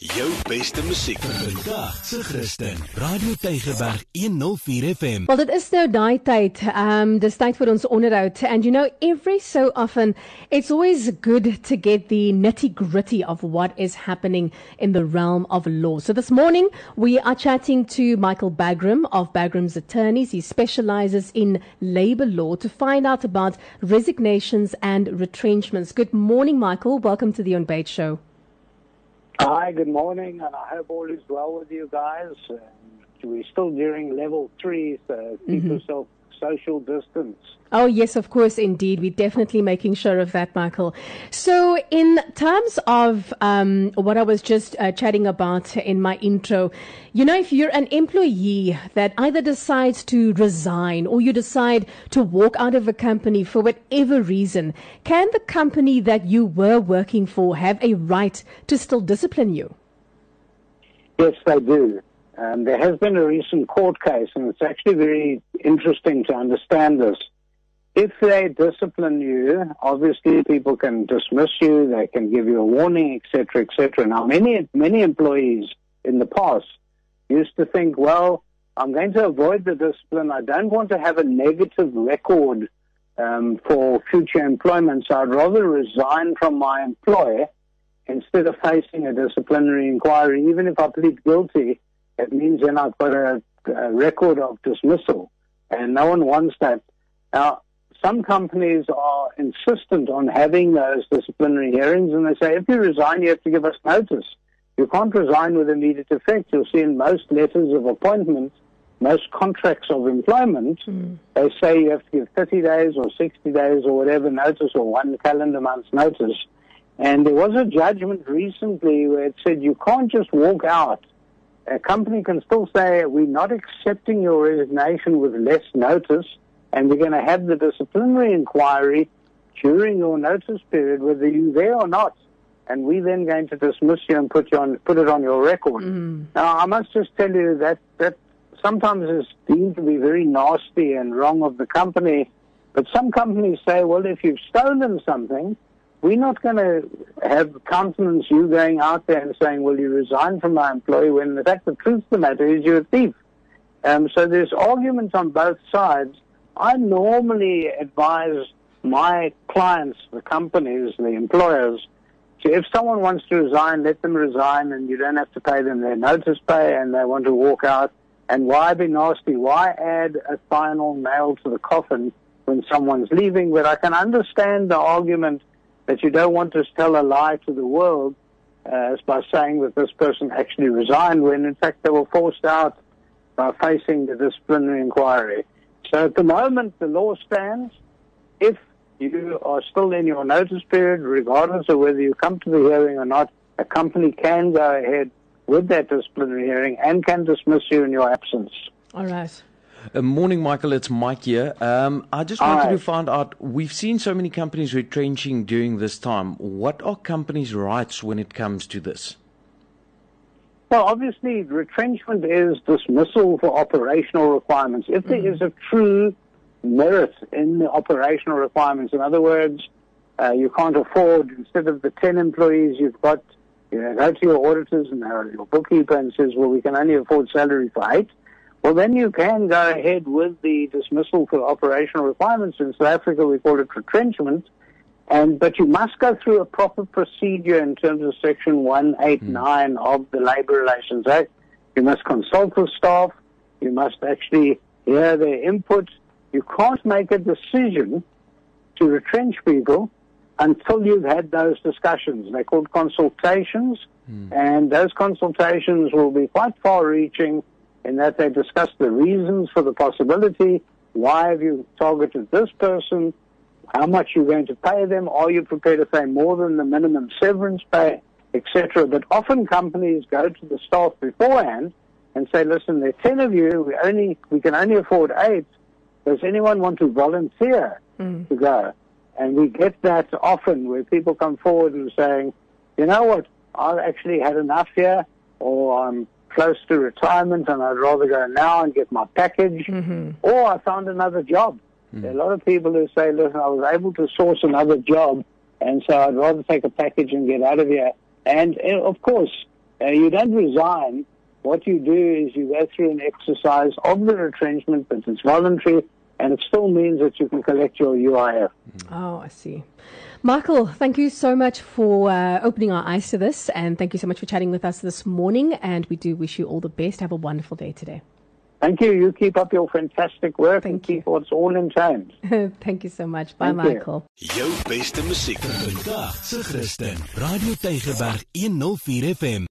Jou beste musiek vandag se Christen. Radio Tygerberg 104 FM. Well, dit is nou daai tyd. Um dis tyd vir ons onderhoud and you know every so often it's always good to get the nitty-gritty of what is happening in the realm of law. So this morning we are chatting to Michael Bagraim of Bagraim's Attorneys. He specializes in labor law to find out about resignations and retrenchments. Good morning Michael. Welcome to the Ontbyt show. Hi, good morning, and I hope all is well with you guys. We're still during level three, so keep Mm-hmm. yourself social distance. Oh, yes, of course, indeed. We're definitely making sure of that, Michael. So, in terms of um, what I was just uh, chatting about in my intro, you know, if you're an employee that either decides to resign or you decide to walk out of a company for whatever reason, can the company that you were working for have a right to still discipline you? Yes, they do. Um, there has been a recent court case, and it's actually very interesting to understand this. If they discipline you, obviously people can dismiss you, they can give you a warning, etc., etc. Now, many many employees in the past used to think, well, I'm going to avoid the discipline. I don't want to have a negative record um, for future employment, so I'd rather resign from my employer instead of facing a disciplinary inquiry. Even if I plead guilty, it means then I've got a, a record of dismissal, and no one wants that. Now, some companies are insistent on having those disciplinary hearings, and they say if you resign, you have to give us notice. You can't resign with immediate effect. You'll see in most letters of appointment, most contracts of employment, mm. they say you have to give 30 days or 60 days or whatever notice or one calendar month's notice. And there was a judgment recently where it said you can't just walk out. A company can still say, we're not accepting your resignation with less notice, and we're going to have the disciplinary inquiry during your notice period, whether you're there or not. And we're then going to dismiss you and put you on, put it on your record. Mm. Now, I must just tell you that that sometimes is deemed to be very nasty and wrong of the company. But some companies say, well, if you've stolen something, we're not going to have countenance you going out there and saying, well, you resign from my employee when the fact the truth of the matter is you're a thief. Um, so there's arguments on both sides. I normally advise my clients, the companies, the employers, to if someone wants to resign, let them resign and you don't have to pay them their notice pay and they want to walk out. And why be nasty? Why add a final nail to the coffin when someone's leaving? But I can understand the argument that you don't want to tell a lie to the world uh, by saying that this person actually resigned when in fact they were forced out by facing the disciplinary inquiry. So at the moment, the law stands. If you are still in your notice period, regardless of whether you come to the hearing or not, a company can go ahead with that disciplinary hearing and can dismiss you in your absence. All right. Uh, morning, Michael. It's Mike here. Um, I just wanted Hi. to find out. We've seen so many companies retrenching during this time. What are companies' rights when it comes to this? Well, obviously, retrenchment is dismissal for operational requirements. If there is a true merit in the operational requirements, in other words, uh, you can't afford, instead of the 10 employees you've got, you know, go to your auditors and your bookkeeper and says, well, we can only afford salary for eight. Well, then you can go ahead with the dismissal for operational requirements. In South Africa, we call it retrenchment. And, but you must go through a proper procedure in terms of Section 189 hmm. of the Labour Relations Act. You must consult with staff. You must actually hear their input. You can't make a decision to retrench people until you've had those discussions. They're called consultations, hmm. and those consultations will be quite far reaching in that they discuss the reasons for the possibility. Why have you targeted this person? How much you're going to pay them? Are you prepared to pay more than the minimum severance pay, etc.? But often companies go to the staff beforehand and say, "Listen, there are ten of you. We only we can only afford eight. Does anyone want to volunteer hmm. to go?" And we get that often where people come forward and saying, "You know what? I've actually had enough here, or I'm close to retirement and I'd rather go now and get my package, or I found another job." There are a lot of people who say, listen, I was able to source another job, and so I'd rather take a package and get out of here. And uh, of course, Uh, you don't resign. What you do is you go through an exercise of the retrenchment, but it's voluntary, and it still means that you can collect your UIF. Oh, I see. Michael, thank you so much for uh, opening our eyes to this, and thank you so much for chatting with us this morning. And we do wish you all the best. Have a wonderful day today. Thank you. You keep up your fantastic work Thank and keep what's all in change. thank you so much. Bye, Thank you. Michael. Jou beste musiek vir vandag se Christen. Radio Tygerberg 104 FM.